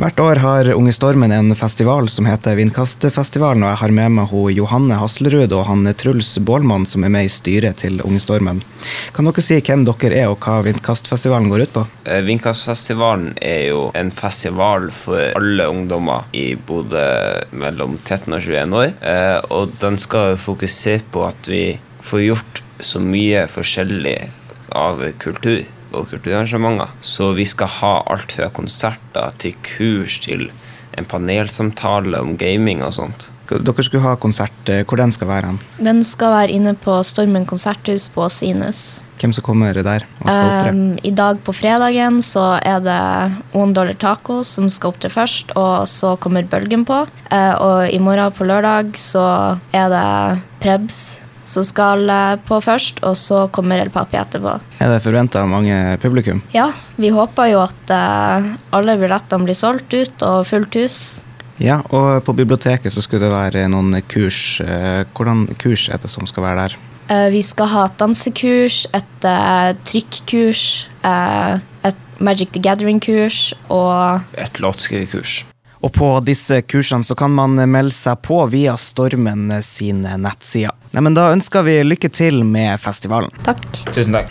Hvert år har Unge Stormen en festival som heter Vindkastfestivalen, og jeg har med meg hun Johanne Haslerud og han Truls Bålmann som er med i styret til Unge Stormen. Kan dere si hvem dere er og hva Vindkastfestivalen går ut på? Eh, Vindkastfestivalen er jo en festival for alle ungdommer i Bodø mellom 13 og 21 år. Eh, Og den skal fokusere på at vi får gjort så mye forskjellig av kultur og kulturarrangementer. Så vi skal ha alt fra konserter til kurs til en panelsamtale om gaming og sånt. Dere skulle ha konsert. eh, Hvor den skal være hen? Den skal være inne på Stormen konserthus på Sinus. Hvem som kommer der og skal opptre? Um, I dag på fredagen så er det One Dollar Taco som skal opptre først, og så kommer Bølgen på. Uh, og i morgen på lørdag så er det Prebz som skal på først, og så kommer El Papi etterpå. Er det forventa mange publikum? Ja, vi håper jo at eh, alle billettene blir solgt ut og fullt hus. Ja, og på biblioteket så skulle det være noen kurs. Eh, Hvordan kurs er det som skal være der? Eh, vi skal ha et dansekurs, et eh, trykkurs, et Magic the Gathering-kurs og Et låtskriverkurs. Og på disse kursene så kan man melde seg på via Stormen sine nettsider. Nei, men Da ønsker vi lykke til med festivalen. takk. Tusen takk.